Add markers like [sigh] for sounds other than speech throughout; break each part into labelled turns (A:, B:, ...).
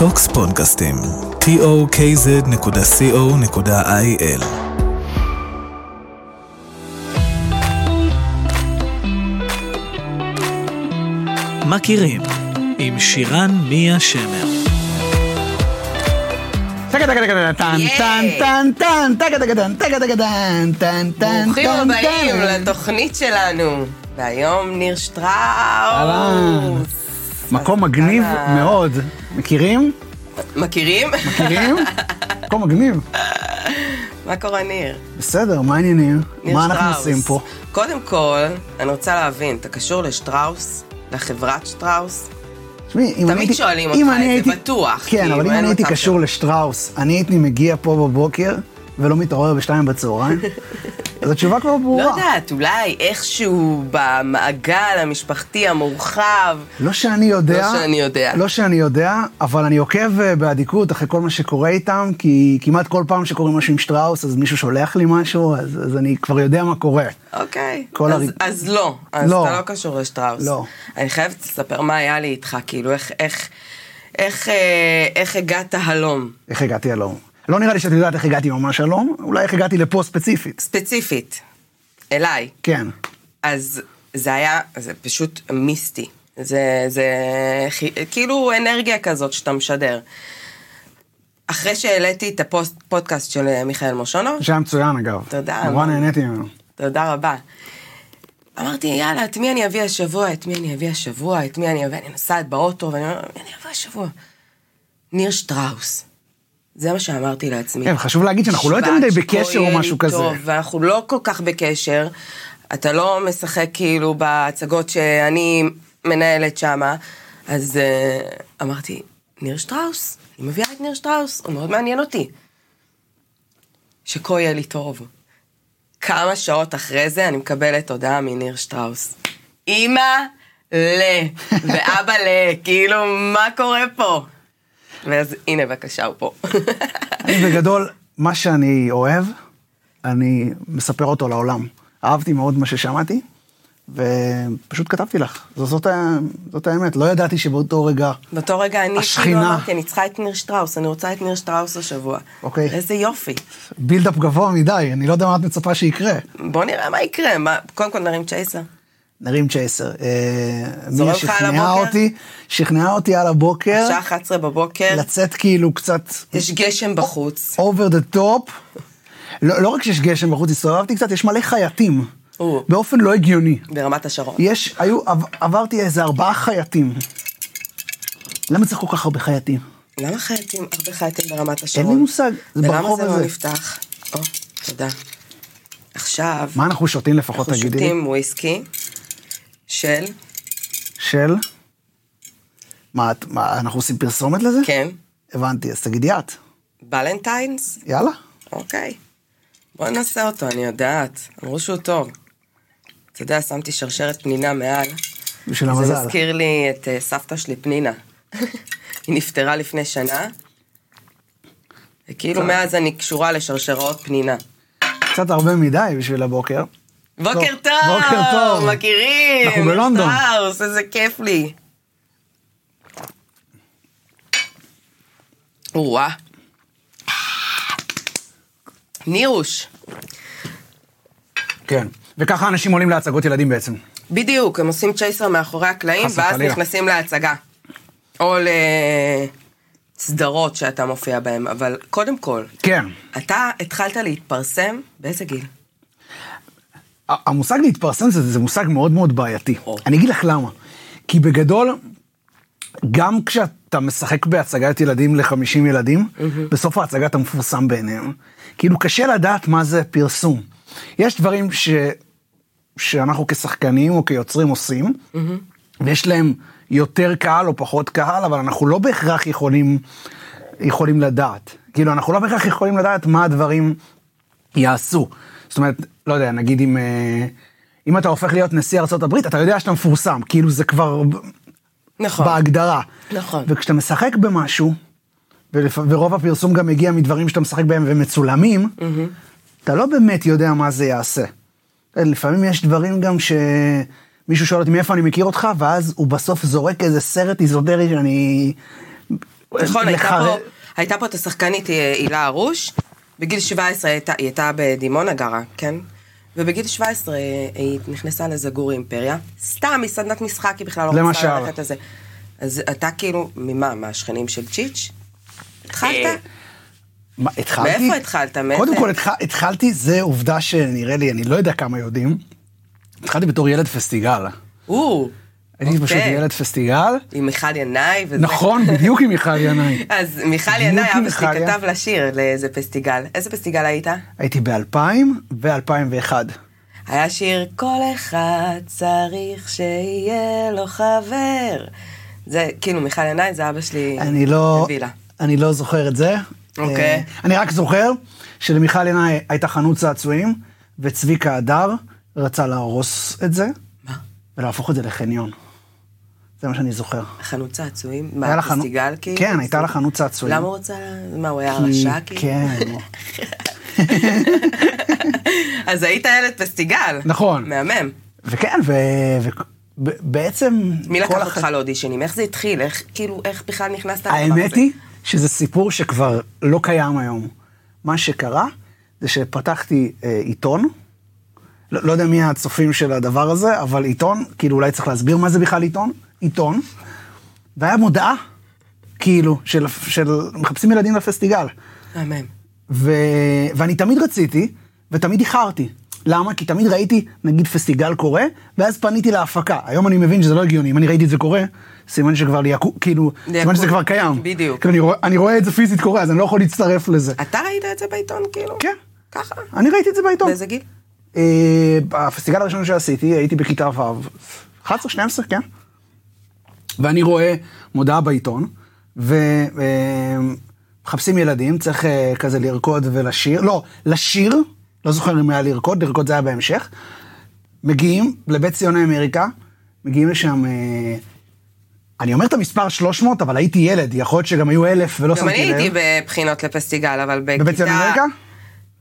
A: טוקס פודקאסטים, tokz.co.il מכירים עם שירן מיה שמר
B: ברוכים הבאים לתוכנית שלנו. והיום ניר. שטראוס.
C: מקום מגניב. מאוד. מכירים?
B: מכירים?
C: מכירים? מקום מגניב.
B: מה קורה ניר?
C: בסדר, מה העניינים?
B: ניר
C: מה אנחנו
B: שטראוס.
C: עושים פה?
B: קודם כל, אני רוצה להבין, אתה קשור לשטראוס? לחברת שטראוס?
C: תשמעי, אם
B: תמיד שואלים אותך את זה,
C: הייתי-
B: בטוח,
C: כן,
B: כאילו,
C: אבל אם אני הייתי קשור. לשטראוס, אני הייתי מגיע פה בבוקר ולא מתעורר בשתיים בצהריים. [laughs] אז התשובה כבר
B: לא
C: ברורה.
B: יודעת, אולי איכשהו במעגל המשפחתי המורחב.
C: לא שאני יודע,
B: לא שאני יודע.
C: לא שאני יודע, אבל אני עוקב אה, באדיקות אחרי כל מה שקורה איתם, כי כמעט כל פעם שקורה משהו עם שטראוס, אז מישהו שולח לי משהו, אז, אז אני כבר יודע מה קורה.
B: אוקיי, אז,
C: הריב-
B: אז לא, אז
C: לא.
B: אתה לא קשור לשטראוס.
C: לא.
B: אני חייבת לספר מה היה לי איתך, כאילו, איך, איך, איך, אה, איך הגעת הלום,
C: איך הגעתי הלום? לא נראה לי שאת יודעת איך הגעתי ממש הלום, אולי איך הגעתי לפה ספציפית.
B: ספציפית, אליי.
C: כן.
B: אז זה היה, זה פשוט מיסטי. זה, זה כאילו אנרגיה כזאת שאתה משדר. אחרי שהעליתי את הפודקאסט של אה, מיכאל מושונוב,
C: שהיה מצוין אגב.
B: תודה.
C: נורא נהניתי ממנו.
B: תודה רבה. אמרתי, יאללה, את מי אני אביא השבוע? את מי אני אביא השבוע? את מי אני אביא? אני נוסעת באוטו, ואני אומרת, מי אני אביא השבוע? ניר שטראוס. זה מה שאמרתי לעצמי.
C: כן, חשוב להגיד שאנחנו לא יותר מדי בקשר או משהו
B: לי
C: כזה.
B: טוב, ואנחנו לא כל כך בקשר. אתה לא משחק כאילו בהצגות שאני מנהלת שמה. אז uh, אמרתי, ניר שטראוס, אני מביאה את ניר שטראוס, הוא מאוד מעניין אותי. שכה יהיה לי טוב. כמה שעות אחרי זה אני מקבלת הודעה מניר שטראוס. אמא ל, ואבא ל, כאילו, מה קורה פה? ואז הנה בבקשה, הוא פה.
C: אני בגדול, מה שאני אוהב, אני מספר אותו לעולם. אהבתי מאוד מה ששמעתי, ופשוט כתבתי לך. זאת, ה- זאת האמת, לא ידעתי שבאותו רגע...
B: באותו רגע אני
C: השכינה.
B: כאילו אמרתי, אני צריכה את ניר שטראוס, אני רוצה את ניר שטראוס השבוע.
C: אוקיי.
B: איזה יופי.
C: בילדאפ גבוה מדי, אני לא יודע מה את מצפה שיקרה.
B: בוא נראה מה יקרה, מה- קודם כל נרים צ'ייסר.
C: נרים צ'ייסר. אה, מיה
B: על
C: שכנעה? אותי, שכנעה אותי על הבוקר,
B: שעה 11 בבוקר,
C: לצאת כאילו קצת
B: יש גשם בחוץ.
C: over the top. לא, רק שיש גשם בחוץ, הסתובבתי קצת, יש מלא חייטים.
B: או.
C: באופן לא הגיוני.
B: ברמת השרון.
C: יש, היו, עב, עברתי איזה ארבעה חייטים. למה צריך כל כך הרבה חייטים?
B: למה חייטים, הרבה חייטים ברמת השרון?
C: אין לי מושג, זה
B: ולמה
C: ברחוב
B: זה לא
C: הזה.
B: נפתח? או, תודה. עכשיו,
C: מה אנחנו שותים לפחות,
B: אנחנו
C: תגידי לי?
B: שותים וויסקי של,
C: של? מה, את- מה, אנחנו עושים פרסומת לזה?
B: כן,
C: הבנתי, אז תגידי את.
B: בלנטיינס?
C: יאללה.
B: אוקיי. בוא ננסה אותו, אני יודעת. אמרו שהוא טוב. אתה יודע, שמתי שרשרת פנינה מעל.
C: בשביל
B: זה
C: המזל.
B: מזכיר לי את אה, סבתא שלי, פנינה. [laughs] היא נפטרה לפני שנה, וכאילו מאז אני קשורה לשרשראות פנינה.
C: קצת הרבה מדי בשביל הבוקר.
B: בוקר טוב!
C: בוקר טוב.
B: מכירים!
C: אנחנו בלונדון.
B: שטראוס, איזה כיף לי. או-אה. נירוש.
C: כן. וככה אנשים עולים להצגות ילדים בעצם.
B: בדיוק, הם עושים צ'ייסר מאחורי הקלעים, ואז
C: וחלילה.
B: נכנסים להצגה. או לסדרות שאתה מופיע בהן, אבל קודם כל,
C: כן.
B: אתה התחלת להתפרסם, באיזה גיל?
C: המושג להתפרסם זה, זה מושג מאוד מאוד בעייתי.
B: או.
C: אני אגיד לך למה. כי בגדול, גם כשאתה משחק בהצגת ילדים ל-50 ילדים, בסוף ההצגה אתה מפורסם בעיניהם. כאילו קשה לדעת מה זה פרסום. יש דברים ש... שאנחנו כשחקנים או כיוצרים עושים, ויש להם יותר קהל או פחות קהל, אבל אנחנו לא בהכרח יכולים, יכולים לדעת. כאילו, אנחנו לא בהכרח יכולים לדעת מה הדברים יעשו. זאת אומרת, לא יודע, נגיד אם, אה, אם אתה הופך להיות נשיא ארה"ב, אתה יודע שאתה מפורסם, כאילו זה כבר
B: נכון.
C: בהגדרה.
B: נכון.
C: וכשאתה משחק במשהו, ולפ... ורוב הפרסום גם מגיע מדברים שאתה משחק בהם ומצולמים, אתה לא באמת יודע מה זה יעשה. לפעמים יש דברים גם שמישהו שואל אותי מאיפה אני מכיר אותך, ואז הוא בסוף זורק איזה סרט איזוטרי שאני
B: נכון, הייתה
C: לחר-
B: פה- הייתה פה את השחקנית אה, הילה הרוש, בגיל 17 הייתה- היא הייתה בדימונה גרה, כן? ובגיל 17 אה, היא נכנסה לזגורי אימפריה, סתם מסדנת משחק, היא בכלל לא. רצתה ללכת לזה. אז אתה כאילו, ממה, מהשכנים של צ'יץ'? התחלת?
C: אה, מה, התחלתי?
B: מאיפה התחלת?
C: קודם כל התח... התחלתי, זה עובדה שנראה לי, אני לא יודע כמה יודעים. התחלתי בתור ילד פסטיגל.
B: או,
C: הייתי פשוט
B: אוקיי.
C: ילד פסטיגל.
B: עם מיכל ינאי וזה.
C: נכון, בדיוק עם מיכל ינאי. [laughs]
B: אז מיכל ינאי, אבא שלי כתב לה שיר לאיזה פסטיגל. איזה פסטיגל היית?
C: הייתי ב-2000 ו-2001.
B: היה שיר כל אחד צריך שיהיה לו חבר. זה כאילו מיכל ינאי זה אבא שלי
C: אני לא,
B: הביא לה.
C: אני לא זוכר את זה.
B: אוקיי.
C: אה, אני רק זוכר שלמיכל ינאי הייתה חנות צעצועים, וצביקה הדר רצה להרוס את זה,
B: מה?
C: ולהפוך את זה לחניון. זה מה שאני זוכר.
B: חנות צעצועים? מה, פסטיגל כאילו?
C: כן, הייתה לה חנות צעצועים.
B: למה הוא רצה? מה, הוא היה רשע כאילו?
C: כן. [laughs]
B: אז היית ילד פסטיגל.
C: נכון.
B: מהמם.
C: וכן, ובעצם...
B: מי לקח אותך לאודישנים? איך זה התחיל? איך, כאילו, איך בכלל נכנסת לדבר הזה?
C: האמת היא שזה סיפור שכבר לא קיים היום. מה שקרה זה שפתחתי אה, עיתון, לא, לא יודע מי הצופים של הדבר הזה, אבל עיתון, כאילו אולי צריך להסביר מה זה בכלל עיתון, עיתון, והיה מודעה, כאילו, של, של מחפשים ילדים לפסטיגל.
B: מהמם.
C: ו... ואני תמיד רציתי, ותמיד איחרתי. למה? כי תמיד ראיתי, נגיד, פסטיגל קורה, ואז פניתי להפקה. היום אני מבין שזה לא הגיוני, אם אני ראיתי את זה קורה, סימן שכבר ליעקו, כאילו, סימן
B: ליעקו-
C: שזה כבר קיים.
B: בדיוק.
C: כאילו, אני, רואה, אני רואה את זה פיזית קורה, אז אני לא יכול להצטרף לזה.
B: אתה ראית את זה בעיתון כאילו?
C: כן,
B: ככה?
C: אני ראיתי את זה בעיתון.
B: באיזה גיל?
C: אה, בפסטיגל הראשון שעשיתי, הייתי בכיתה ו', 11, 12, כן. ואני רואה מודעה בעיתון, ומחפשים ילדים, צריך אה, כזה לרקוד ולשיר, לא, לשיר, לא זוכר אם היה לרקוד, לרקוד זה היה בהמשך. מגיעים לבית ציוני אמריקה, מגיעים לשם, אה, אני אומר את המספר 300, אבל הייתי ילד, יכול להיות שגם היו אלף ולא
B: גם אני
C: שמתי לב.
B: הייתי בבחינות לפסטיגל, אבל בכיתה...
C: בבית ציוני אמריקה?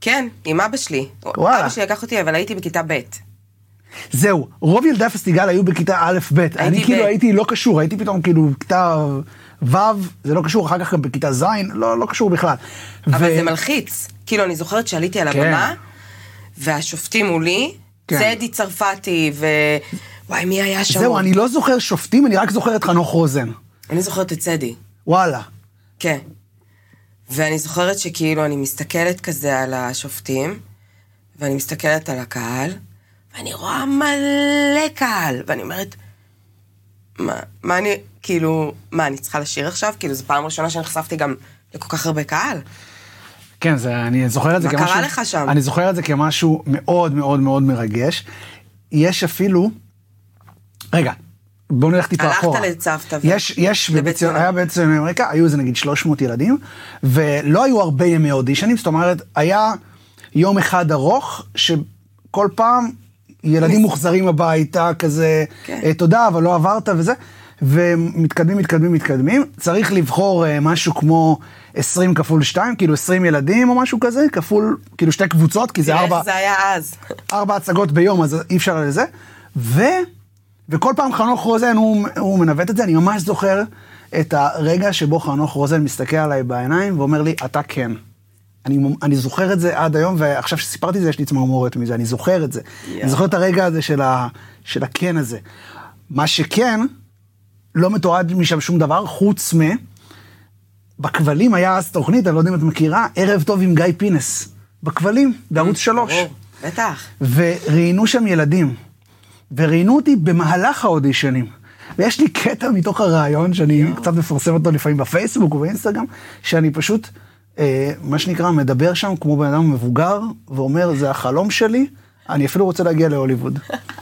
B: כן, עם אבא שלי.
C: וואלה.
B: אבא שלי לקח אותי, אבל הייתי בכיתה ב'.
C: זהו, רוב ילדי הפסטיגל היו בכיתה א'-ב'. אני כאילו
B: ב'.
C: הייתי לא קשור, הייתי פתאום כאילו בכיתה ו', זה לא קשור, אחר כך גם בכיתה ז', לא, לא קשור בכלל.
B: אבל
C: ו-
B: זה מלחיץ. כאילו, אני זוכרת שעליתי על
C: כן.
B: הבמה, והשופטים מולי,
C: כן.
B: זה אדי צרפתי, ו... וואי, מי היה שם?
C: זהו, אני לא זוכר שופטים, אני רק זוכר את חנוך רוזן.
B: אני זוכרת את צדי.
C: וואלה.
B: כן. ואני זוכרת שכאילו אני מסתכלת כזה על השופטים, ואני מסתכלת על הקהל, ואני רואה מלא קהל, ואני אומרת, מה, מה אני, כאילו, מה, אני צריכה לשיר עכשיו? כאילו, זו פעם ראשונה שנחשפתי גם לכל כך הרבה קהל.
C: כן, זה, אני זוכר את זה
B: מה
C: כמשהו...
B: קרה לך שם?
C: אני זוכר את זה כמשהו מאוד מאוד מאוד מרגש. יש אפילו... רגע, בואו נלך טיפה
B: הלכת
C: אחורה.
B: לצוותא ו-
C: יש, יש,
B: לבית
C: בבית ציון,
B: ציון.
C: היה בעצם אמריקה, היו איזה נגיד 300 ילדים, ולא היו הרבה ימי אודישנים, זאת אומרת, היה יום אחד ארוך, שכל פעם ילדים [laughs] מוחזרים הביתה, כזה,
B: כן.
C: אה, תודה, אבל לא עברת וזה, ומתקדמים, מתקדמים, מתקדמים. צריך לבחור אה, משהו כמו 20 כפול 2, כאילו 20 ילדים או משהו כזה, כפול, כאילו שתי קבוצות, כי זה
B: תראה
C: ארבע...
B: איך זה היה אז. [laughs]
C: ארבע הצגות ביום, אז אי אפשר לזה. ו... וכל פעם חנוך רוזן, הוא, הוא מנווט את זה, אני ממש זוכר את הרגע שבו חנוך רוזן מסתכל עליי בעיניים ואומר לי, אתה כן. אני, אני זוכר את זה עד היום, ועכשיו שסיפרתי את זה, יש לי צמרמורת מזה, אני זוכר את זה.
B: יואו.
C: אני זוכר את הרגע הזה של, ה, של הכן הזה. מה שכן, לא מתועד משם שום דבר, חוץ מ... בכבלים היה אז תוכנית, אני לא יודע אם את מכירה, ערב טוב עם גיא פינס. בכבלים, בערוץ שלוש.
B: ברור, בטח.
C: וראיינו שם ילדים. וראיינו אותי במהלך האודישנים. ויש לי קטע מתוך הרעיון, שאני קצת מפרסם אותו לפעמים בפייסבוק ובאינסטגרם, שאני פשוט, מה שנקרא, מדבר שם כמו בן אדם מבוגר, ואומר, זה החלום שלי, אני אפילו רוצה להגיע להוליווד.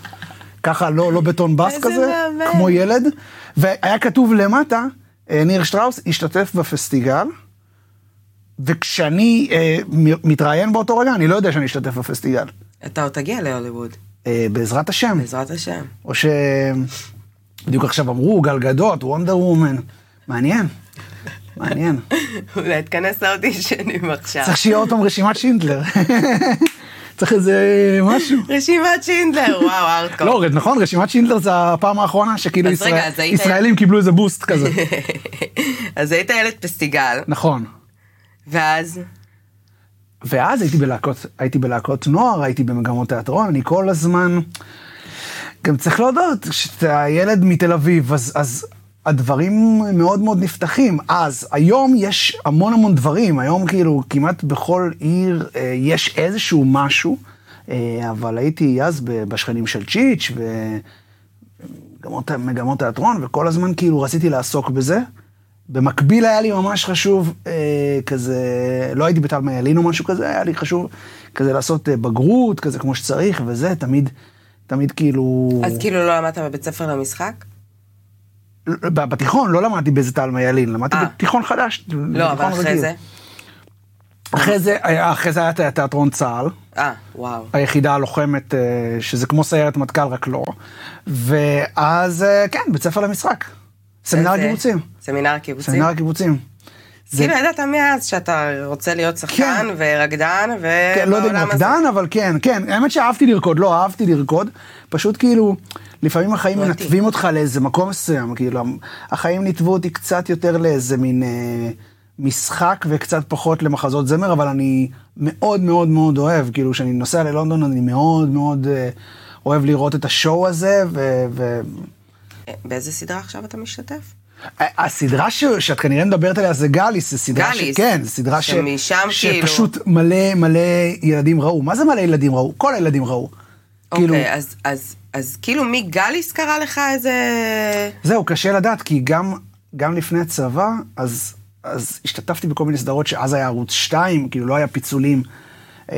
C: [laughs] ככה, לא, לא בטון בס כזה,
B: מהמם.
C: כמו ילד. והיה כתוב למטה, אה, ניר שטראוס השתתף בפסטיגל, וכשאני אה, מתראיין באותו רגע, אני לא יודע שאני אשתתף בפסטיגל.
B: אתה עוד תגיע להוליווד,
C: אה, בעזרת השם.
B: בעזרת השם.
C: או ש... בדיוק עכשיו אמרו, גל גדות, וונדר וומן. מעניין, [laughs] מעניין.
B: אולי תכנס לאודישנים עכשיו.
C: צריך שיהיה עוד פעם רשימת שינדלר. צריך איזה משהו.
B: רשימת שינדלר, וואו, ארטקור.
C: לא, נכון, רשימת שינדלר זה הפעם האחרונה שכאילו ישראלים קיבלו איזה בוסט כזה. [laughs]
B: אז היית ילד פסטיגל,
C: נכון.
B: ואז...
C: ואז הייתי בלהקות, הייתי בלהקות נוער, הייתי במגמות תיאטרון, אני כל הזמן... גם צריך להודות, כשאתה ילד מתל אביב, אז, אז הדברים מאוד מאוד נפתחים. אז היום יש המון המון דברים, היום כאילו כמעט בכל עיר אה, יש איזשהו משהו, אה, אבל הייתי אז בשכנים של צ'יץ' ומגמות תיאטרון, וכל הזמן כאילו רציתי לעסוק בזה. במקביל היה לי ממש חשוב אה, כזה, לא הייתי בתלמה ילין או משהו כזה, היה לי חשוב כזה לעשות אה, בגרות, כזה כמו שצריך, וזה תמיד, תמיד כאילו...
B: אז כאילו לא למדת בבית ספר למשחק?
C: בתיכון לא למדתי באיזה תלמה ילין, למדתי
B: אה.
C: בתיכון חדש.
B: לא, אבל אחרי
C: רגיל.
B: זה?
C: אחרי זה, היה- אחרי זה היה תיאטרון צה"ל,
B: אה, וואו.
C: היחידה הלוחמת, אה, שזה כמו סיירת מטכ"ל, רק לא. ואז, אה, כן, בית ספר למשחק. סמינר הקיבוצים.
B: סמינר הקיבוצים?
C: סמינר הקיבוצים. זה-
B: כאילו ידעת מאז שאתה רוצה להיות שחקן
C: כן.
B: ורקדן,
C: כן, לא יודע אם
B: הזה.
C: רקדן, אבל כן, כן, האמת שאהבתי לרקוד, לא אהבתי לרקוד, פשוט כאילו, לפעמים החיים. מנתבים אותך לאיזה מקום מסוים, כאילו, החיים ניתבו אותי קצת יותר לאיזה מין אה, משחק וקצת פחות למחזות זמר, אבל אני מאוד מאוד מאוד אוהב, כאילו, כשאני נוסע ללונדון אני מאוד מאוד אה, אוהב לראות את השואו הזה, ו... ו...
B: באיזה סדרה עכשיו אתה משתתף?
C: הסדרה ש... שאת כנראה מדברת עליה זה גאליס, זו סדרה
B: גאליס.
C: ש... כן, זו סדרה ש...
B: שמשם כאילו-
C: שפשוט מלא מלא ילדים ראו. מה זה מלא ילדים ראו? כל הילדים ראו. כאילו,
B: אוקיי, אז- אז- אז כאילו מגליס קרה לך איזה...
C: זהו, קשה לדעת, כי גם, גם לפני הצבא, אז, אז השתתפתי בכל מיני סדרות שאז היה ערוץ 2, כאילו לא היה פיצולים. אה,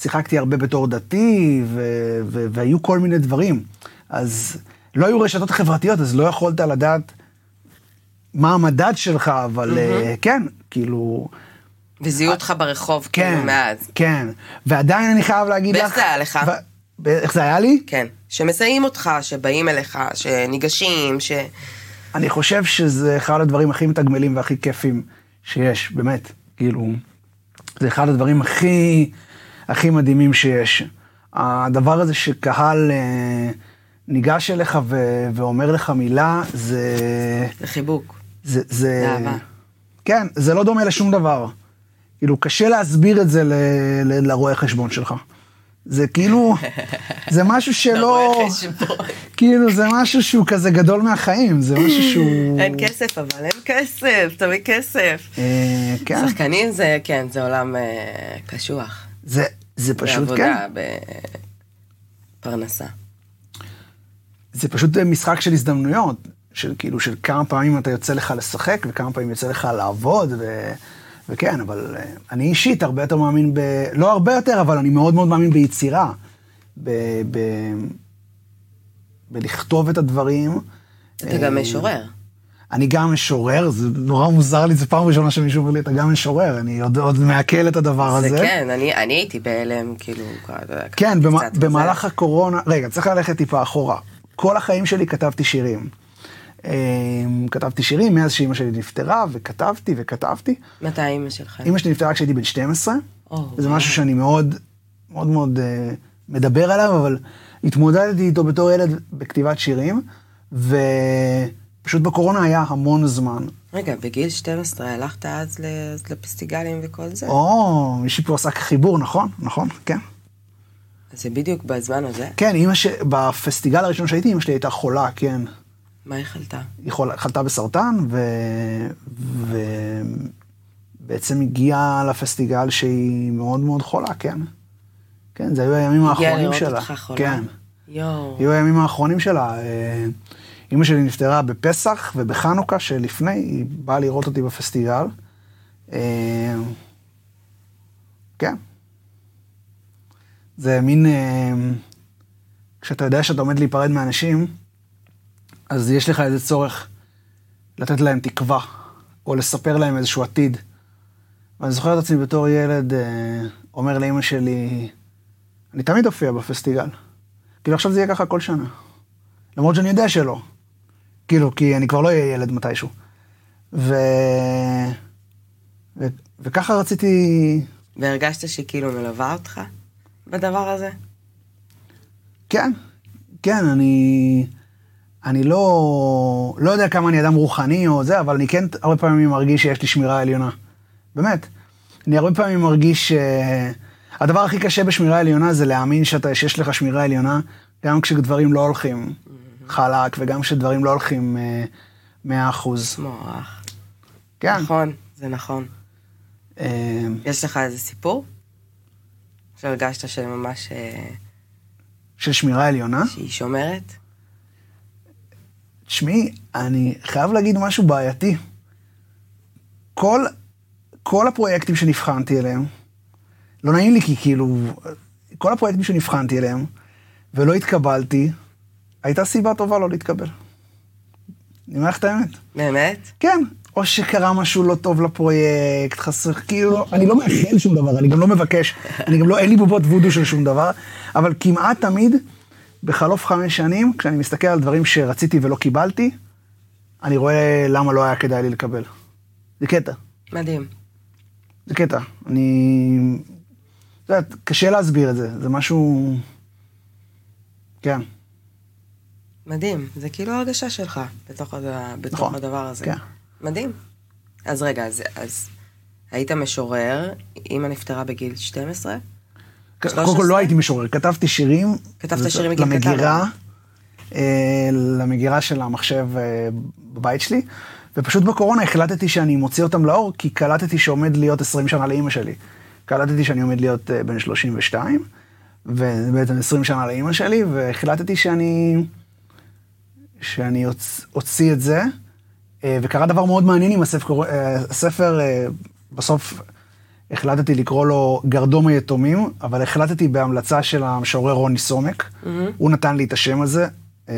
C: שיחקתי הרבה בתור דתי, ו, ו, והיו כל מיני דברים. אז לא היו רשתות חברתיות, אז לא יכולת לדעת מה המדד שלך, אבל אה, כן, כאילו...
B: וזיהו אותך ברחוב,
C: כן,
B: כאילו, מאז.
C: כן. ועדיין אני חייב להגיד לך...
B: ואיך זה היה לך?
C: ו... איך זה היה לי?
B: כן. שמסייעים אותך, שבאים אליך, שניגשים, ש...
C: אני חושב שזה אחד הדברים הכי מתגמלים והכי כיפים שיש, באמת. כאילו, זה אחד הדברים הכי, הכי מדהימים שיש. הדבר הזה שקהל אה, ניגש אליך ו- ואומר לך מילה, זה...
B: זה חיבוק.
C: זה, זה...
B: אהבה.
C: כן, זה לא דומה לשום דבר. כאילו, קשה להסביר את זה ל- ל- לרואה חשבון שלך. זה כאילו, זה משהו שלא... כאילו, זה משהו שהוא כזה גדול מהחיים, זה משהו שהוא...
B: אין כסף, אבל אין כסף, תביא כסף.
C: אה, כן,
B: שחקנים זה, כן, זה עולם אה, קשוח.
C: זה, זה פשוט, כן.
B: בעבודה, בפרנסה.
C: זה פשוט משחק של הזדמנויות, של כאילו, של כמה פעמים אתה יוצא לך לשחק, וכמה פעמים יוצא לך לעבוד, ו... וכן, אבל אה, אני אישית הרבה יותר מאמין ב... לא הרבה יותר, אבל אני מאוד מאוד מאמין ביצירה. ב... ב... בלכתוב את הדברים.
B: אתה גם
C: אה,
B: משורר.
C: אני גם משורר, זה נורא מוזר לי, זו פעם ראשונה שמישהו אומר לי, אתה גם משורר, אני עוד, עוד מעכל את הדבר
B: זה
C: הזה.
B: כן, אני אני הייתי בהלם, כאילו,
C: כן,
B: קצת
C: במ-
B: וזה.
C: במהלך הקורונה, רגע, צריך ללכת טיפה אחורה. כל החיים שלי כתבתי שירים. אמ, כתבתי שירים מאז שאימא שלי נפטרה, וכתבתי וכתבתי.
B: מתי אימא שלך?
C: אימא שלי נפטרה כשהייתי בן 12,
B: או,
C: וזה משהו שאני מאוד, מאוד מאוד אה, מדבר עליו, אבל התמודדתי איתו בתור ילד בכתיבת שירים, ופשוט בקורונה היה המון זמן.
B: רגע, בגיל 12 הלכת אז לפסטיגלים וכל זה?
C: או, מישהי פה עשה חיבור, נכון? נכון, כן.
B: זה בדיוק בזמן הזה?
C: כן, אימא ש... בפסטיגל הראשון שהייתי, אימא שלי הייתה חולה, כן.
B: מה היא חלתה?
C: היא. חלתה בסרטן, ו... ובעצם הגיעה לפסטיגל שהיא מאוד מאוד חולה, כן. כן, זה היו הימים
B: הגיעה
C: האחרונים
B: לראות
C: שלה.
B: אותך חולה?
C: כן,
B: יואו.
C: היו הימים האחרונים שלה. אה, אימא שלי נפטרה בפסח ובחנוכה שלפני, היא באה לראות אותי בפסטיגל. אה, כן. זה מין... אה, כשאתה יודע שאתה עומד להיפרד מאנשים, אז יש לך איזה צורך לתת להם תקווה, או לספר להם איזשהו עתיד. ואני זוכר את עצמי בתור ילד, אה, אומר לאימא שלי, אני תמיד אופיע בפסטיגל. כאילו עכשיו זה יהיה ככה כל שנה. למרות שאני יודע שלא. כאילו, כי אני כבר לא אהיה ילד מתישהו. ו... ו... וככה רציתי,
B: והרגשת שהיא כאילו מלווה אותך בדבר הזה?
C: כן, כן, אני... אני לא, לא יודע כמה אני אדם רוחני או זה, אבל אני כן הרבה פעמים מרגיש שיש לי שמירה עליונה. באמת. אני הרבה פעמים מרגיש ש... הדבר הכי קשה בשמירה עליונה זה להאמין שאתה, שיש לך שמירה עליונה, גם כשדברים לא הולכים חלק, וגם כשדברים לא הולכים מאה אחוז.
B: מוח.
C: כן.
B: נכון, זה נכון.
C: אה,
B: יש לך איזה סיפור? שהרגשת שממש... אה,
C: של שמירה עליונה.
B: שהיא שומרת?
C: תשמעי, אני חייב להגיד משהו בעייתי. כל, כל הפרויקטים שנבחנתי אליהם, לא נעים לי כי כאילו, כל הפרויקטים שנבחנתי אליהם, ולא התקבלתי, הייתה סיבה טובה לא להתקבל. אני אומר לך את האמת.
B: באמת?
C: כן, או שקרה משהו לא טוב לפרויקט, חסר, כאילו, אני לא מאחל שום דבר, אני גם לא מבקש, אני גם לא, אין לי בובות וודו של שום דבר, אבל כמעט תמיד, בחלוף חמש שנים, כשאני מסתכל על דברים שרציתי ולא קיבלתי, אני רואה למה לא היה כדאי לי לקבל. זה קטע,
B: מדהים.
C: זה קטע. אני... את יודעת, קשה להסביר את זה, זה משהו... כן,
B: מדהים. זה כאילו ההרגשה שלך בתוך, הד... בתוך
C: נכון,
B: הדבר הזה.
C: כן.
B: מדהים. אז רגע, אז, אז היית משורר, אימא נפטרה בגיל 12?
C: קודם כל
B: 13?
C: לא הייתי משורר, כתבתי שירים.
B: כתבת שירים מגיל קטן,
C: למגירה,
B: אה?
C: למגירה של המחשב אה, בבית שלי, ופשוט בקורונה החלטתי שאני מוציא אותם לאור, כי קלטתי שעומד להיות 20 שנה לאימא שלי. קלטתי שאני עומד להיות אה, בן 32, ובעצם 20 שנה לאימא שלי, והחלטתי שאני... שאני אוצ- אוציא את זה, וקרה דבר מאוד מעניין עם הספר, הספר בסוף החלטתי לקרוא לו גרדום היתומים, אבל החלטתי בהמלצה של המשורר רוני סומק, הוא נתן לי את השם הזה, אה,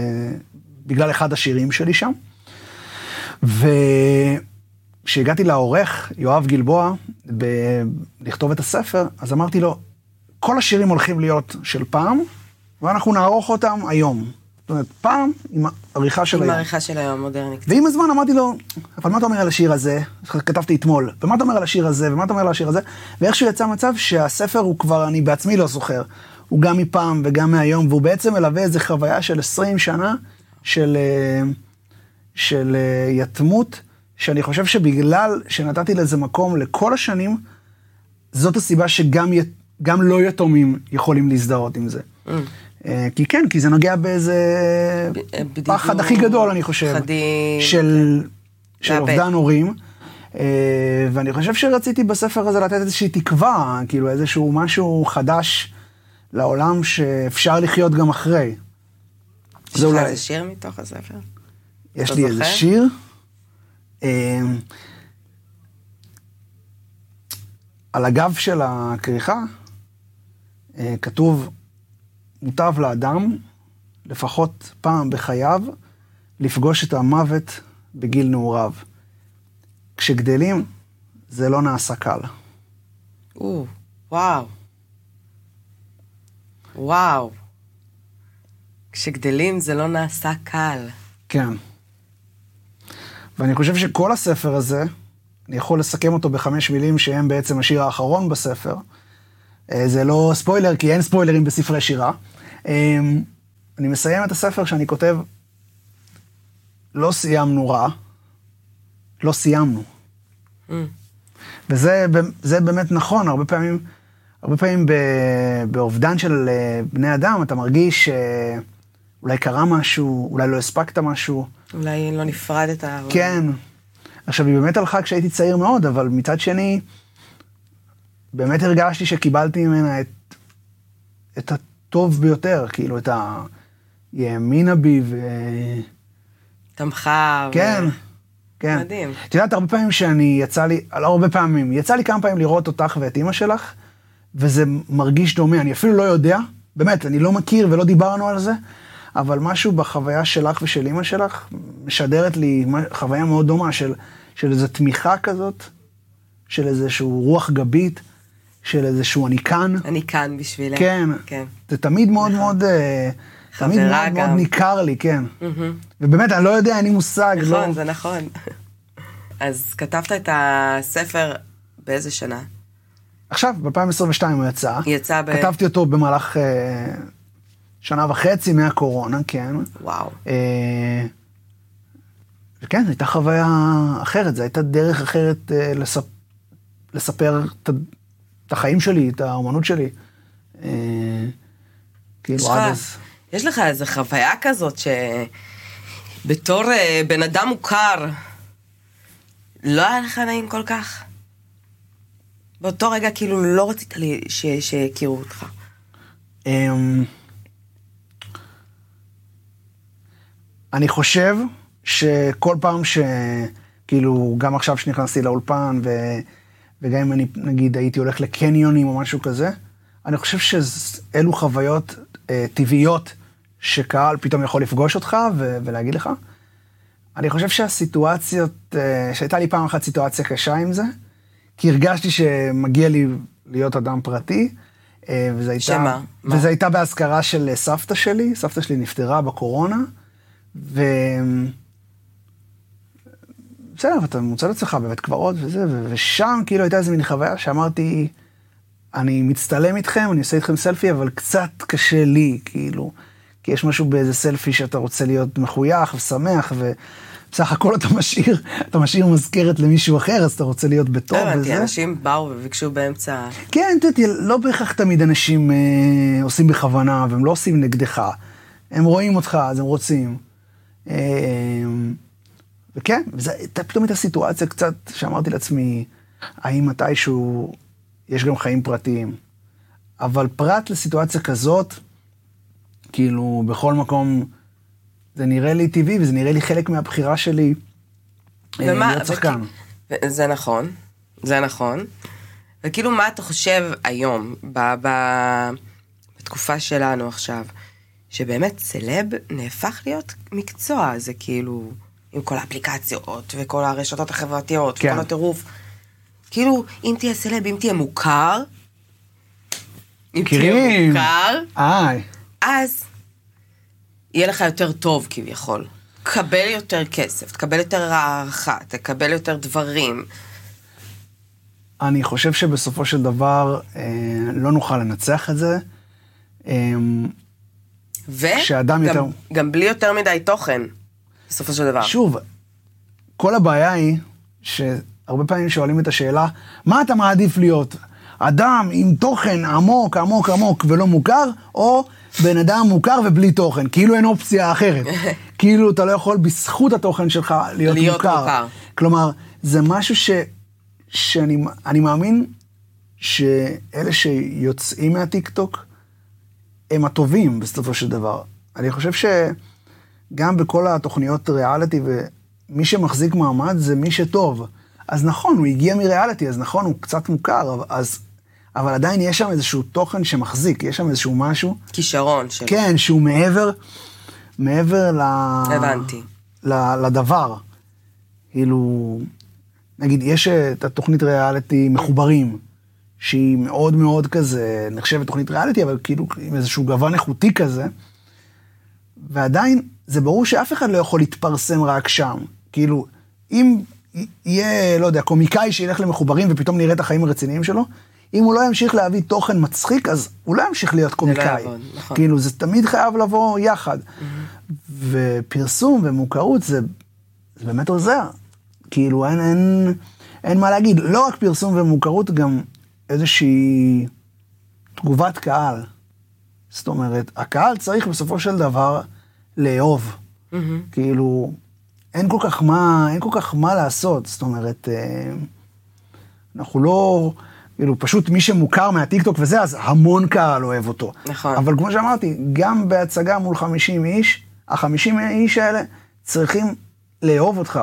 C: בגלל אחד השירים שלי שם. וכשהגעתי לעורך, יואב גלבוע, ב- לכתוב את הספר, אז אמרתי לו, כל השירים הולכים להיות של פעם, ואנחנו נערוך אותם היום. זאת אומרת, פעם עם העריכה של
B: עם
C: היום.
B: העריכה של היום, מודרני קצת.
C: ועם הזמן אמרתי לו, אבל מה אתה אומר על השיר הזה? כתבתי אתמול, ומה אתה אומר על השיר הזה, ומה אתה אומר על השיר הזה? ואיכשהו יצא מצב שהספר הוא כבר, אני בעצמי לא זוכר. הוא גם מפעם וגם מהיום, והוא בעצם מלווה איזו חוויה של 20 שנה של, אה, של אה, יתמות, שאני חושב שבגלל שנתתי לזה מקום לכל השנים, זאת הסיבה שגם גם לא יתומים יכולים להזדהות עם זה. אה, כי כן, כי זה נוגע באיזה
B: אה, בדידות,
C: פחד הכי גדול, אני חושב,
B: פחדים,
C: של, של
B: לאבד.
C: אובדן הורים. אה, ואני חושב שרציתי בספר הזה לתת איזושהי תקווה, כאילו איזשהו משהו חדש לעולם שאפשר לחיות גם אחרי.
B: יש לך איזה שיר מתוך הספר?
C: יש לי איזה? שיר. אה, על הגב של הכריכה אה, כתוב, מוטב לאדם לפחות פעם בחייו לפגוש את המוות בגיל נעוריו. כשגדלים זה לא נעשה קל.
B: או, וואו. וואו. כשגדלים זה לא נעשה קל.
C: כן. ואני חושב שכל הספר הזה, אני יכול לסכם אותו בחמש מילים שהם בעצם השיר האחרון בספר. אה, זה לא ספוילר, כי אין ספוילרים בספרי שירה. אה, אני מסיים את הספר שאני כותב, לא סיימנו רע, לא סיימנו.
B: Mm.
C: וזה זה באמת נכון, הרבה פעמים, הרבה פעמים באובדן של אה, בני אדם, אתה מרגיש שאולי קרה משהו, אולי לא הספקת משהו.
B: אולי לא נפרדת. אבל-
C: כן. עכשיו, היא באמת הלכה כשהייתי צעיר מאוד, אבל מצד שני, באמת הרגשתי שקיבלתי ממנה את, את הטוב ביותר, כאילו, את ה... היא האמינה בי, ו...
B: תמכה. ו-
C: כן, כן.
B: מדהים.
C: את יודעת, הרבה פעמים שאני, יצא לי, לא הרבה פעמים, יצא לי כמה פעמים לראות אותך ואת אימא שלך, וזה מרגיש דומה, אני אפילו לא יודע, באמת, אני לא מכיר ולא דיברנו על זה, אבל משהו בחוויה שלך ושל אימא שלך משדרת לי חוויה מאוד דומה של, של איזו תמיכה כזאת, של איזשהו רוח גבית, של איזשהו אני כאן.
B: אני כאן בשבילך.
C: כן.
B: כן.
C: זה תמיד מאוד מאוד, אה, תמיד מאוד מאוד. ניכר לי, כן. ובאמת, אני לא יודע, אין לי מושג. לא...
B: נכון, זה נכון. [laughs] אז כתבת את הספר באיזה שנה?
C: עכשיו, ב-2022 הוא יצא.
B: יצא ב...
C: כתבתי אותו במהלך אה, שנה וחצי מהקורונה, כן.
B: וואו.
C: אה, וכן, זו הייתה חוויה אחרת, זו הייתה דרך אחרת אה, לספ... לספר את, את החיים שלי, את האומנות שלי. אה, כאילו עד אז.
B: יש לך איזו חוויה כזאת שבתור אה, בן אדם מוכר, לא היה לך נעים כל כך? באותו רגע כאילו לא רצית לי ש- שיכירו אותך.
C: אמ, אני חושב שכל פעם ש... כאילו, גם עכשיו שנכנסתי לאולפן, ו... וגם אם אני, נגיד, הייתי הולך לקניונים או משהו כזה, אני חושב שאלו חוויות אה, טבעיות שקהל פתאום יכול לפגוש אותך ו... ולהגיד לך. אני חושב שהסיטואציות, אה, שהייתה לי פעם אחת סיטואציה קשה עם זה, כי הרגשתי שמגיע לי להיות אדם פרטי, אה, וזה הייתה...
B: שמה? מה?
C: וזה הייתה באזכרה של סבתא שלי, סבתא שלי נפטרה בקורונה, ו... בסדר, ואתה מוצא את עצמך בבית קברות וזה, ושם כאילו הייתה איזה מין חוויה שאמרתי, אני מצטלם איתכם, אני עושה איתכם סלפי, אבל קצת קשה לי, כאילו, כי יש משהו באיזה סלפי שאתה רוצה להיות מחוייך ושמח, ובסך הכל אתה משאיר, אתה משאיר מזכרת למישהו אחר, אז אתה רוצה להיות בטוב
B: לא הבנתי,
C: וזה.
B: אנשים באו וביקשו באמצע...
C: כן, אתה יודע, לא בהכרח תמיד אנשים אה, עושים בכוונה, והם לא עושים נגדך. הם רואים אותך, אז הם רוצים. אה, וכן, וזו הייתה פתאום הייתה סיטואציה קצת שאמרתי לעצמי, האם מתישהו יש גם חיים פרטיים. אבל פרט לסיטואציה כזאת, כאילו, בכל מקום, זה נראה לי טבעי, וזה נראה לי חלק מהבחירה שלי אה,
B: ומה-
C: להיות שחקן.
B: וכי- זה נכון, זה נכון. וכאילו, מה אתה חושב היום, ב- ב- בתקופה שלנו עכשיו, שבאמת סלב נהפך להיות מקצוע, זה כאילו, עם כל האפליקציות, וכל הרשתות החברתיות,
C: כן.
B: וכל הטירוף. כאילו, אם תהיה סלב, אם תהיה מוכר, אם תהיה. מוכר,
C: איי.
B: אז יהיה לך יותר טוב כביכול. תקבל יותר כסף, תקבל יותר הערכה, תקבל יותר דברים.
C: אני חושב שבסופו של דבר אה, לא נוכל לנצח את זה. אה, שאדם יותר-
B: וגם גם בלי יותר מדי תוכן, בסופו של דבר.
C: שוב, כל הבעיה היא שהרבה פעמים שואלים את השאלה, מה אתה מעדיף להיות? אדם עם תוכן עמוק, עמוק, עמוק ולא מוכר, או בן אדם מוכר ובלי תוכן, כאילו אין אופציה אחרת. [laughs] כאילו אתה לא יכול בזכות התוכן שלך להיות,
B: להיות
C: מוכר.
B: מוכר.
C: כלומר, זה משהו ש, שאני אני מאמין שאלה שיוצאים מהטיקטוק, הם הטובים בסופו של דבר. אני חושב שגם בכל התוכניות ריאליטי, ומי שמחזיק מעמד זה מי שטוב. אז נכון, הוא הגיע מריאליטי, אז נכון, הוא קצת מוכר, אז, אבל עדיין יש שם איזשהו תוכן שמחזיק, יש שם איזשהו משהו,
B: כישרון של...
C: כן, שהוא מעבר, מעבר ל...
B: הבנתי.
C: ל, לדבר. כאילו, נגיד, יש את התוכנית ריאליטי מחוברים, שהיא מאוד מאוד כזה, נחשבת תוכנית ריאליטי, אבל כאילו עם איזשהו גוון איכותי כזה, ועדיין, זה ברור שאף אחד לא יכול להתפרסם רק שם. כאילו, אם יהיה, לא יודע, קומיקאי שילך למחוברים ופתאום נראה את החיים הרציניים שלו, אם הוא לא ימשיך להביא תוכן מצחיק, אז הוא לא ימשיך להיות קומיקאי.
B: יעבוד, נכון.
C: כאילו, זה תמיד חייב לבוא יחד. ופרסום ומוכרות זה, זה באמת עוזר. כאילו, אין, אין, אין מה להגיד. לא רק פרסום ומוכרות, גם איזושהי תגובת קהל. זאת אומרת, הקהל צריך בסופו של דבר לאהוב. כאילו, אין כל כך מה, אין כל כך מה לעשות. זאת אומרת, אה, אנחנו לא, כאילו, פשוט מי שמוכר מהטיקטוק וזה, אז המון קהל אוהב אותו.
B: נכון.
C: אבל כמו שאמרתי, גם בהצגה מול 50 איש, ה-50 איש האלה צריכים לאהוב אותך.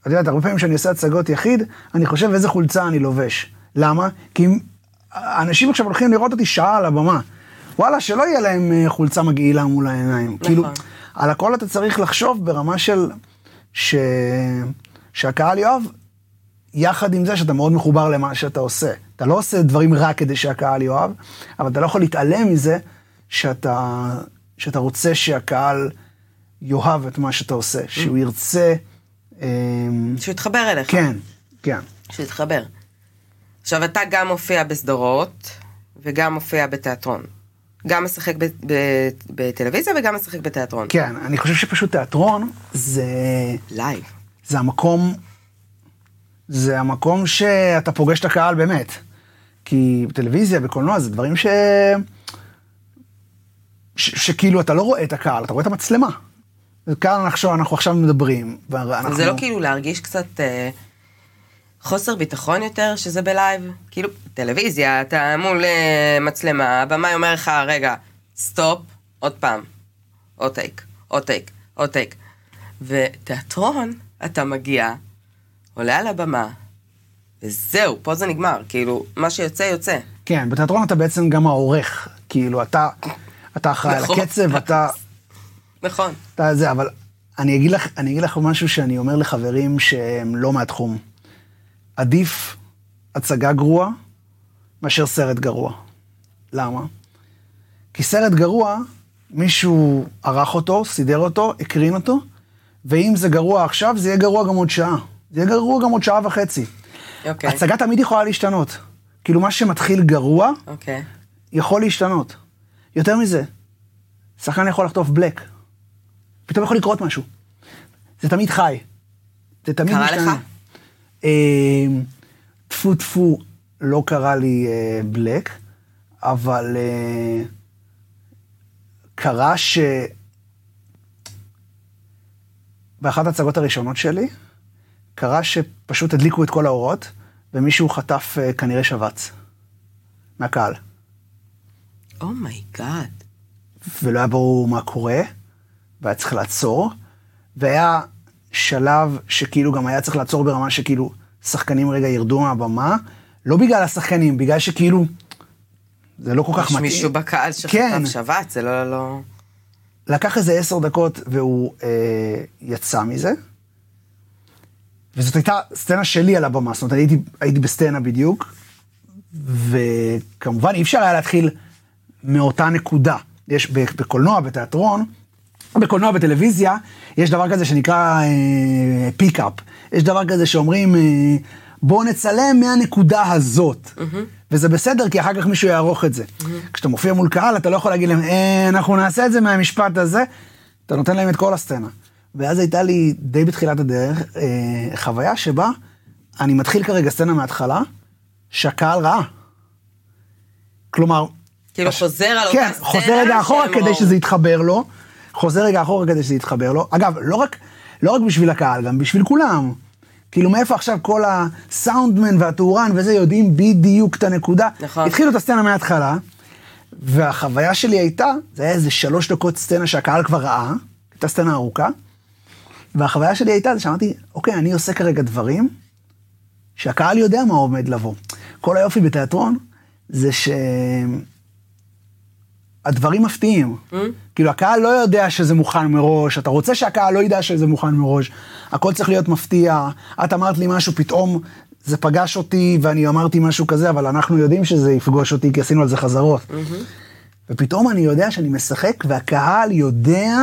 C: את יודעת, הרבה פעמים כשאני עושה הצגות יחיד, אני חושב איזה חולצה אני לובש. למה? כי אנשים עכשיו הולכים לראות אותי שעה על הבמה. וואלה, שלא יהיה להם אה, חולצה מגעילה מול העיניים.
B: נכון.
C: כאילו, על הכל אתה צריך לחשוב ברמה של... ש... שהקהל יאהב, יחד עם זה שאתה מאוד מחובר למה שאתה עושה. אתה לא עושה דברים רק כדי שהקהל יאהב, אבל אתה לא יכול להתעלם מזה שאתה, שאתה רוצה שהקהל יאהב את מה שאתה עושה, שהוא ירצה... אמ,
B: שהוא יתחבר אליך.
C: כן, כן.
B: שהוא יתחבר. עכשיו, אתה גם מופיע בסדרות, וגם מופיע בתיאטרון. גם משחק ב- ב- בטלוויזיה וגם משחק בתיאטרון.
C: כן, אני חושב שפשוט תיאטרון זה,
B: live.
C: זה המקום, זה המקום שאתה פוגש את הקהל באמת. כי בטלוויזיה, בקולנוע, זה דברים ש... ש... שכאילו אתה לא רואה את הקהל, אתה רואה את המצלמה. וכאן אנחנו, אנחנו עכשיו מדברים, ואנחנו...
B: זה לא כאילו להרגיש קצת אה, חוסר ביטחון יותר שזה ב live? כאילו, טלוויזיה, אתה מול אה, מצלמה, הבמאי אומר לך, רגע, stop, עוד פעם, עוד take, עוד take, עוד take. ותיאטרון, אתה מגיע, עולה על הבמה, וזהו, פה זה נגמר, כאילו, מה שיוצא, יוצא.
C: כן, בתיאטרון אתה בעצם גם העורך. כאילו, אתה, אתה אחראי על
B: נכון.
C: הקצב, אתה...
B: נכון.
C: אתה זה, אבל אני אגיד לך, אני אגיד לך משהו שאני אומר לחברים שהם לא מהתחום. עדיף הצגה גרועה מאשר סרט גרוע. למה? כי סרט גרוע, מישהו ערך אותו, סידר אותו, הקרין אותו, ואם זה גרוע עכשיו, זה יהיה גרוע גם עוד שעה. זה יהיה גרוע גם עוד שעה וחצי.
B: אוקיי.
C: הצגה תמיד יכולה להשתנות. כאילו, מה שמתחיל גרוע,
B: אוקיי.
C: יכול להשתנות. יותר מזה, שחקן יכול לחטוף בלק. פתאום יכול לקרות משהו. זה תמיד חי. זה תמיד
B: קרה
C: משתנה.
B: לך?
C: אה, טפו טפו, לא קרה לי אה, בלק, אבל אה, קרה ש... באחת ההצגות הראשונות שלי, קרה שפשוט הדליקו את כל האורות, ומישהו חטף אה, כנראה שבץ. מהקהל.
B: oh my god.
C: ולא היה ברור מה קורה, והיה צריך לעצור, והיה שלב שכאילו גם היה צריך לעצור ברמה שכאילו שחקנים רגע ירדו מהבמה, לא בגלל השחקנים, בגלל שכאילו זה לא כל כך
B: יש
C: מתאים.
B: מישהו בקהל
C: כן.
B: שחטף שבץ, זה לא, לא...
C: לקח איזה עשר דקות והוא אה, יצא מזה. וזאת הייתה סצנה שלי על הבמה, זאת אומרת, הייתי, הייתי בסצנה בדיוק, וכמובן אי אפשר היה להתחיל מאותה נקודה. יש בקולנוע, בתיאטרון, בקולנוע, בטלוויזיה, יש דבר כזה שנקרא אה, פיק-אפ. יש דבר כזה שאומרים, אה, בואו נצלם מהנקודה הזאת. וזה בסדר, כי אחר כך מישהו יערוך את זה. כשאתה מופיע מול קהל, אתה לא יכול להגיד להם, אה, אנחנו נעשה את זה מהמשפט הזה. אתה נותן להם את כל הסצנה. ואז הייתה לי, די בתחילת הדרך, אה, חוויה שבה אני מתחיל כרגע סצנה מההתחלה, שהקהל ראה. כלומר,
B: כאילו
C: הש-
B: חוזר על אותה
C: כן,
B: סצנה
C: חוזר רגע אחורה כדי. שזה יתחבר לו. חוזר רגע אחורה כדי שזה יתחבר לו. אגב, לא רק, לא רק בשביל הקהל, גם בשביל כולם. כאילו מאיפה עכשיו כל הסאונדמן והטורן וזה יודעים בדיוק את הנקודה.
B: נכון.
C: התחילו את הסצנה מההתחלה, והחוויה שלי הייתה, זה היה איזה שלוש דקות סצנה שהקהל כבר ראה, הייתה סצנה ארוכה, והחוויה שלי הייתה זה שאמרתי, אוקיי, אני עושה כרגע דברים שהקהל יודע מה עומד לבוא. כל היופי בתיאטרון זה ש... הדברים מפתיעים. כאילו, הקהל לא יודע שזה מוכן מראש, אתה רוצה שהקהל לא ידע שזה מוכן מראש, הכל צריך להיות מפתיע. את אמרת לי משהו, פתאום זה פגש אותי ואני אמרתי משהו כזה, אבל אנחנו יודעים שזה יפגוש אותי כי עשינו על זה חזרות. ופתאום אני יודע שאני משחק והקהל יודע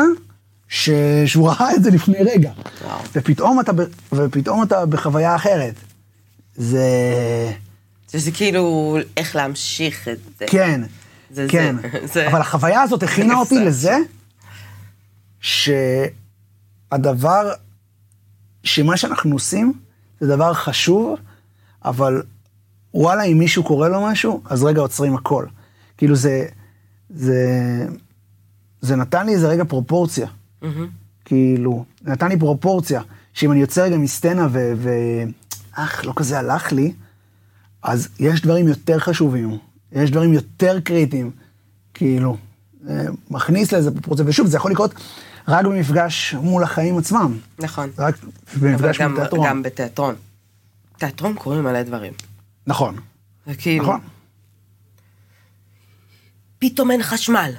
C: ש... שהוא ראה את זה לפני רגע.
B: וואו.
C: ופתאום אתה, ב... ופתאום אתה בחוויה אחרת. זה...
B: שזה כאילו איך להמשיך את זה.
C: כן,
B: זה
C: כן.
B: זה, [laughs] זה.
C: אבל החוויה הזאת הכינה אותי
B: זה.
C: לזה, שהדבר, שמה שאנחנו עושים זה דבר חשוב, אבל וואלה, אם מישהו קורא לו משהו, אז רגע עוצרים הכל. כאילו זה, זה, זה נתן לי איזה רגע פרופורציה. כאילו, נתן לי פרופורציה, שאם אני יוצא רגע מסצנה ו... ו... אך, לא כזה הלך לי, אז יש דברים יותר חשובים, יש דברים יותר קריטיים, כאילו, אה, מכניס לאיזה פרופורציה, ושוב, זה יכול לקרות רק במפגש מול החיים עצמם,
B: נכון.
C: רק במפגש מול תיאטרון.
B: גם בתיאטרון. תיאטרון קוראים מלא דברים.
C: נכון,
B: וכאילו,
C: נכון.
B: פתאום אין חשמל.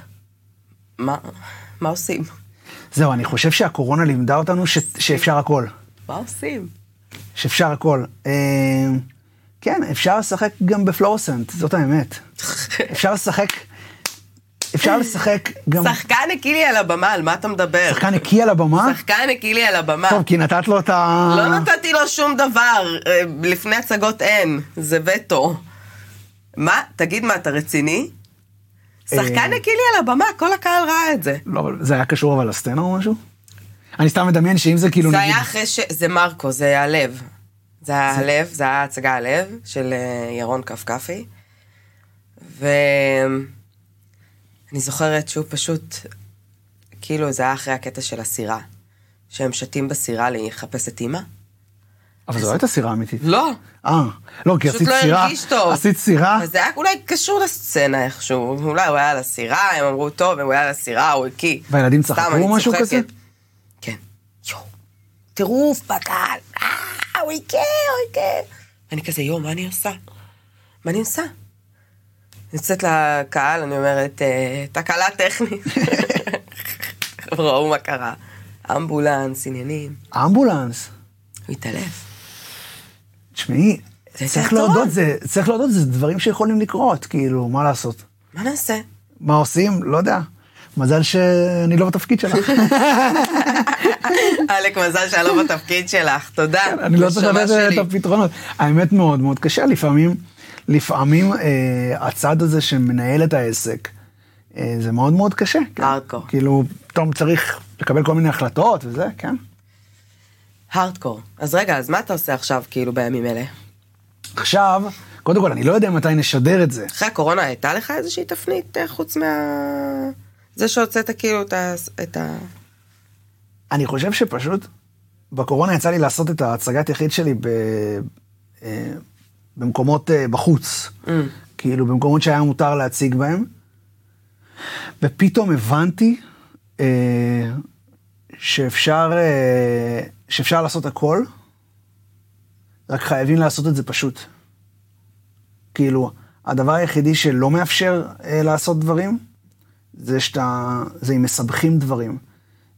B: מה, מה עושים?
C: זהו, אני חושב שהקורונה לימדה אותנו ש... שאפשר הכל.
B: מה עושים?
C: שאפשר הכל. אה, כן, אפשר לשחק גם בפלורסנט, זאת האמת. אפשר לשחק, אפשר לשחק גם...
B: שחקן הקיא לי על הבמה, על מה אתה מדבר?
C: שחקן הקיא על הבמה?
B: שחקן הקיא לי על הבמה.
C: טוב, כי נתת לו את ה...
B: לא נתתי לו שום דבר, אה, לפני הצגות אין, זה וטו. מה? תגיד מה, אתה רציני? שחקן הקילי על הבמה, כל הקהל ראה את זה.
C: לא, זה היה קשור אבל לסצנה או משהו? אני סתם מדמיין שאם זה כאילו
B: זה. היה אחרי ש... זה מרקו, זה הלב. זה היה הלב, זה היה הצגה הלב של אה, ירון כפכפי. ואני זוכרת שהוא פשוט, כאילו זה היה אחרי הקטע של הסירה. שהם שתים בסירה לחפש את אימא.
C: אבל זו לא הייתה סירה אמיתית.
B: לא,
C: אה, לא, כי
B: פשוט
C: עשית
B: לא
C: סירה,
B: הרגיש טוב.
C: עשית סירה,
B: אז זה היה אולי קשור לסצנה איכשהו. אולי הוא היה על הסירה, הם אמרו, טוב, הוא היה על הסירה, הוא הקיא.
C: והילדים צחקו משהו. כזה?
B: כן. יואו, טירוף בקהל, הוא הקיא, הוא הקיא. אני כזה, יואו, מה אני עושה? מה אני עושה? אני יוצאת לקהל, אני אומרת, "אה, תקלה טכנית. [laughs] ראו מה קרה. אמבולנס, עניינים.
C: אמבולנס.
B: הוא התעלף.
C: תשמעי, צריך. להודות, זה, צריך להודות, זה דברים שיכולים לקרות, כאילו, מה לעשות?
B: מה נעשה?
C: מה עושים? לא יודע. מזל שאני לא בתפקיד שלך. [laughs]
B: עלק, מזל לא בתפקיד שלך, תודה.
C: אני לא צריך לתת את. הפתרונות. האמת מאוד מאוד קשה, לפעמים, לפעמים אה, הצד הזה שמנהל את העסק, אה, זה מאוד מאוד קשה. כן.
B: הארדקור.
C: כאילו, פתאום צריך לקבל כל מיני החלטות וזה, כן.
B: הארדקור. אז רגע, אז מה אתה עושה עכשיו, כאילו, בימים אלה?
C: עכשיו, קודם כל, אני לא יודע מתי נשדר את זה.
B: אחרי הקורונה הייתה לך איזושהי תפנית אה, חוץ מה... זה שהוצאת כאילו את ה...
C: אני חושב שפשוט, בקורונה יצא לי לעשות את ההצגת יחיד שלי ב, אה, במקומות אה, בחוץ. כאילו, במקומות שהיה מותר להציג בהם. ופתאום הבנתי אה, שאפשר, אה, שאפשר לעשות הכל, רק חייבים לעשות את זה פשוט. כאילו, הדבר היחידי שלא מאפשר אה, לעשות דברים, זה שאתה, זה אם מסבכים דברים.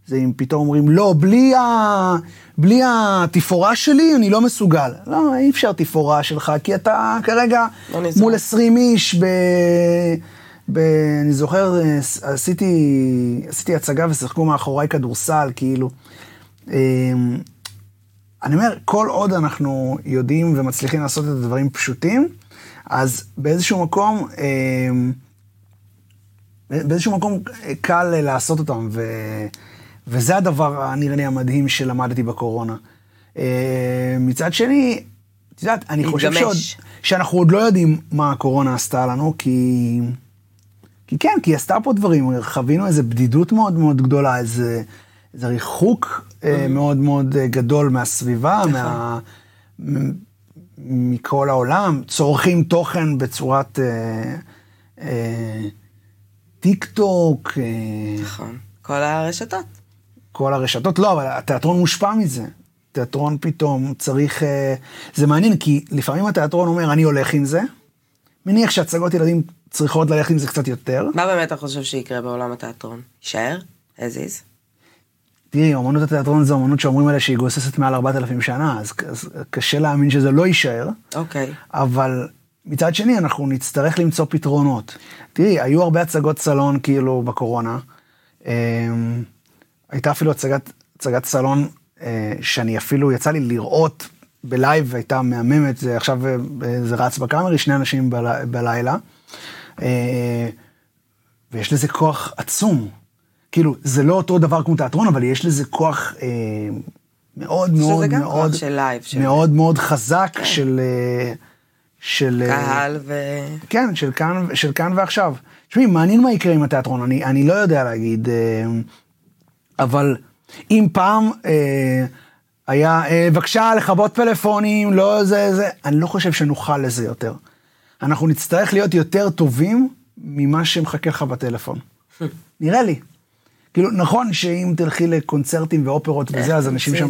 C: זה אם פתאום אומרים, לא, בלי, ה... בלי התפאורה שלי אני לא מסוגל. לא, אי אפשר תפאורה שלך, כי אתה כרגע
B: לא.
C: מול 20 איש ב... ב... אני זוכר, אה, עשיתי, עשיתי הצגה ושיחקו מאחוריי כדורסל, כאילו. אמ, אני אומר, כל עוד אנחנו יודעים ומצליחים לעשות את הדברים פשוטים, אז באיזשהו מקום, אמ, באיזשהו מקום קל לעשות אותם, ו... וזה הדבר, נראה לי, המדהים שלמדתי בקורונה. אה, מצד שני, את יודעת, אני חושב. שעוד, שאנחנו עוד לא יודעים מה הקורונה עשתה לנו, כי... כי כן, כי היא עשתה פה דברים, חווינו איזו בדידות מאוד מאוד גדולה, איזה, איזה ריחוק אה, מאוד מאוד אה, גדול מהסביבה, מה, מ- מכל העולם, צורכים תוכן בצורת אה, אה, טיק טוק, אה,
B: נכון. כל הרשתות.
C: כל הרשתות, לא, אבל התיאטרון מושפע מזה. תיאטרון פתאום צריך... אה, זה מעניין, כי לפעמים התיאטרון אומר, אני הולך עם זה. מניח שהצגות ילדים צריכות ללכת עם זה קצת יותר.
B: מה באמת אתה חושב שיקרה בעולם התיאטרון? יישאר? as is?
C: תראי, אמנות התיאטרון זו אמנות שאומרים עליה שהיא גוססת מעל 4,000 שנה, אז, אז קשה להאמין שזה לא יישאר,
B: אוקיי.
C: אבל מצד שני אנחנו נצטרך למצוא פתרונות. תראי, היו הרבה הצגות סלון כאילו בקורונה. אמ, הייתה אפילו הצגת, הצגת סלון אה, שאני אפילו, יצא לי לראות ב live, הייתה מהממת, זה עכשיו אה, זה רץ בקאמרי, שני אנשים בל, בלילה. אה, ויש לזה כוח עצום. כאילו, זה לא אותו דבר כמו תיאטרון, אבל יש לזה כוח אה, מאוד מאוד מאוד,
B: של live, של-
C: מאוד מאוד חזק של... אה, של... אה,
B: קהל ו...
C: כן, של כאן, של כאן ועכשיו. תשמעי, מעניין מה יקרה עם התיאטרון, אני, אני לא יודע להגיד, אה, אבל אם פעם אה, היה, אה, בבקשה לכבות פלאפונים, לא זה, זה, אני לא חושב שנוכל לזה יותר. אנחנו נצטרך להיות יותר טובים ממה שמחכה לך בטלפון. [laughs] נראה לי. כאילו, נכון שאם תלכי לקונצרטים ואופרות וזה, אז אנשים שם...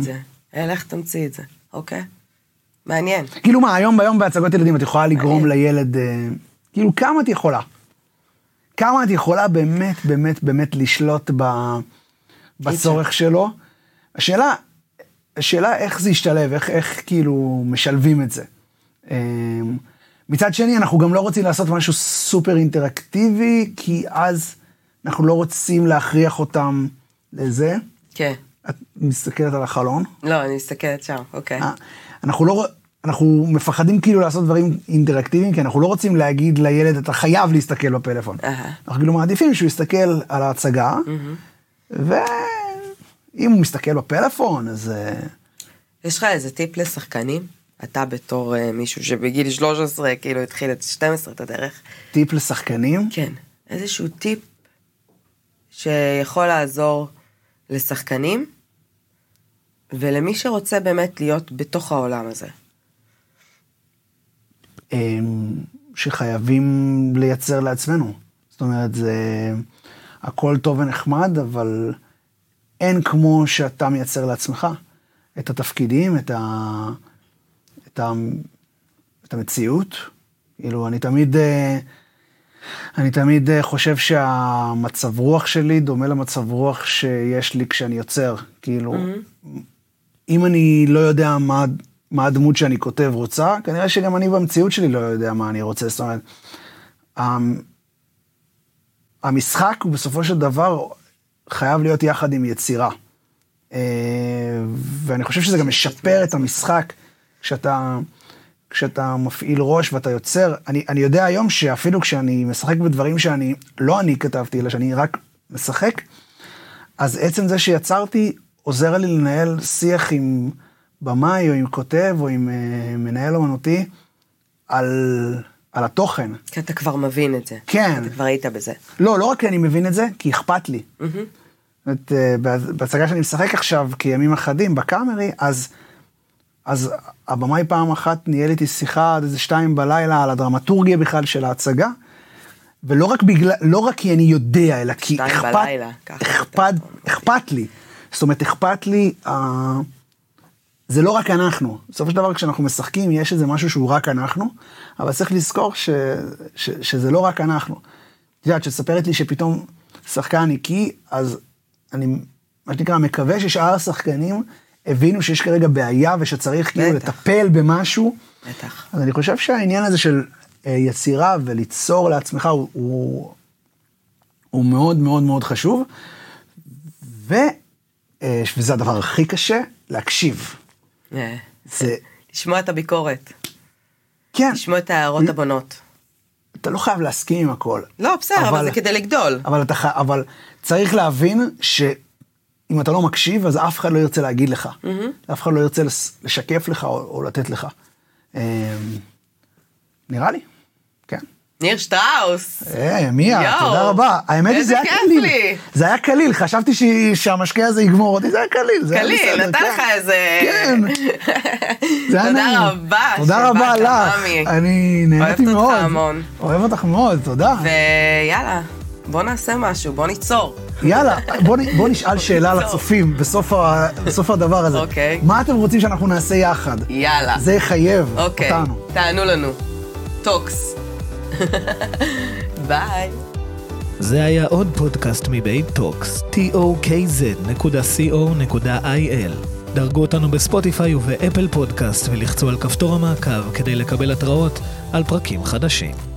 B: אה, לך תמציא את זה, אוקיי? מעניין.
C: כאילו מה, היום ביום בהצגות ילדים את יכולה לגרום. לילד, אה, כאילו כמה את יכולה? כמה את יכולה באמת, באמת, באמת לשלוט ב, בצורך שלו? השאלה, השאלה איך זה ישתלב, איך, איך כאילו משלבים את זה. אה, מצד שני, אנחנו גם לא רוצים לעשות משהו סופר אינטראקטיבי, כי אז אנחנו לא רוצים להכריח אותם לזה.
B: כן.
C: את מסתכלת על החלון?
B: לא, אני מסתכלת שם, אוקיי.
C: אה, אנחנו לא, אנחנו מפחדים כאילו לעשות דברים אינטראקטיביים, כי אנחנו לא רוצים להגיד לילד, אתה חייב להסתכל בפלאפון.
B: אהה.
C: אנחנו כאילו מעדיפים שהוא יסתכל על ההצגה, ואם הוא מסתכל בפלאפון, אז... אה,
B: יש לך איזה טיפ לשחקנים? אתה בתור אה, מישהו שבגיל 13 כאילו התחיל את 12 את הדרך.
C: טיפ לשחקנים.
B: כן, איזשהו טיפ שיכול לעזור לשחקנים ולמי שרוצה באמת להיות בתוך העולם הזה.
C: אמ, שחייבים לייצר לעצמנו. זאת אומרת, זה הכל טוב ונחמד, אבל אין כמו שאתה מייצר לעצמך את התפקידים, את, ה, את, ה, את המציאות. כאילו, אני תמיד, אה, אני תמיד אה, חושב שהמצב רוח שלי דומה למצב רוח שיש לי כשאני יוצר. כאילו, אם אני לא יודע מה, מה הדמות שאני כותב רוצה, כנראה שגם אני במציאות שלי לא יודע מה אני רוצה. זאת אומרת, המ- המשחק הוא בסופו של דבר חייב להיות יחד עם יצירה. אה, ואני חושב שזה גם משפר את המשחק כשאתה, כשאתה מפעיל ראש ואתה יוצר. אני, אני יודע היום שאפילו כשאני משחק בדברים שאני, לא אני כתבתי, אלא שאני רק משחק, אז עצם זה שיצרתי עוזר לי לנהל שיח עם במאי או עם כותב או עם אה, מנהל אומנותי על, על התוכן.
B: כי אתה כבר מבין את זה.
C: כן.
B: אתה כבר היית בזה.
C: לא, לא רק כי אני מבין את זה, כי אכפת לי. זאת אומרת, בהצ- בהצגה שאני משחק עכשיו, כימים אחדים, בקאמרי, אז, אז הבמאי פעם אחת ניהל איתי שיחה עד איזה שתיים בלילה על הדרמטורגיה בכלל של ההצגה, ולא רק בגלל, לא רק כי אני יודע, אלא כי אכפת,
B: בלילה,
C: אכפת, אכפת לי. זאת אומרת, אכפת לי, אה, זה לא רק אנחנו. בסופו של דבר כשאנחנו משחקים יש איזה משהו שהוא רק אנחנו, אבל צריך לזכור ש, ש, שזה לא רק אנחנו. את יודעת, שספרת לי שפתאום שחקן הקיא, אז אני, מה שנקרא, מקווה ששאר השחקנים הבינו שיש כרגע בעיה ושצריך כאילו
B: בטח.
C: לטפל במשהו.
B: בטח.
C: אז אני חושב שהעניין הזה של אה, יצירה וליצור לעצמך הוא, הוא, הוא מאוד מאוד מאוד חשוב. ו, אה, וזה הדבר הכי קשה, להקשיב.
B: אה,
C: זה,
B: לשמוע את הביקורת,
C: כן,
B: לשמוע את ההערות הבונות.
C: אתה לא חייב להסכים עם הכל.
B: לא, בסדר, אבל זה כדי לגדול.
C: אבל, אתה, אבל צריך להבין שאם אתה לא מקשיב, אז אף אחד לא ירצה להגיד לך. אף אחד לא ירצה לשקף לך או, או לתת לך. אה, נראה לי.
B: ניר שטראוס.
C: אה, מיה, תודה רבה. האמת היא, זה היה קליל.
B: לי.
C: זה היה קליל, חשבתי שהמשקה הזה יגמור אותי, זה היה קליל.
B: קליל, נתן
C: כן.
B: לך איזה...
C: כן. [laughs] זה היה
B: תודה
C: נעים.
B: רבה
C: תודה רבה לך. אני נהניתי
B: אוהבת אותך
C: מאוד.
B: המון.
C: אוהב אותך מאוד, תודה.
B: ויאללה, בוא נעשה משהו, בוא ניצור.
C: יאללה, בוא, [laughs] נשאל שאלה לצופים בסוף, הדבר הזה.
B: אוקיי.
C: מה אתם רוצים שאנחנו נעשה יחד?
B: יאללה.
C: זה יחייב
B: אוקיי,
C: אותנו.
B: תענו לנו. טוקס. [laughs] ביי.
A: זה היה עוד פודקאסט מבית טוקס, tokz.co.il. דרגו אותנו בספוטיפיי ובאפל פודקאסט ולחצו על כפתור המעקב כדי לקבל התראות על פרקים חדשים.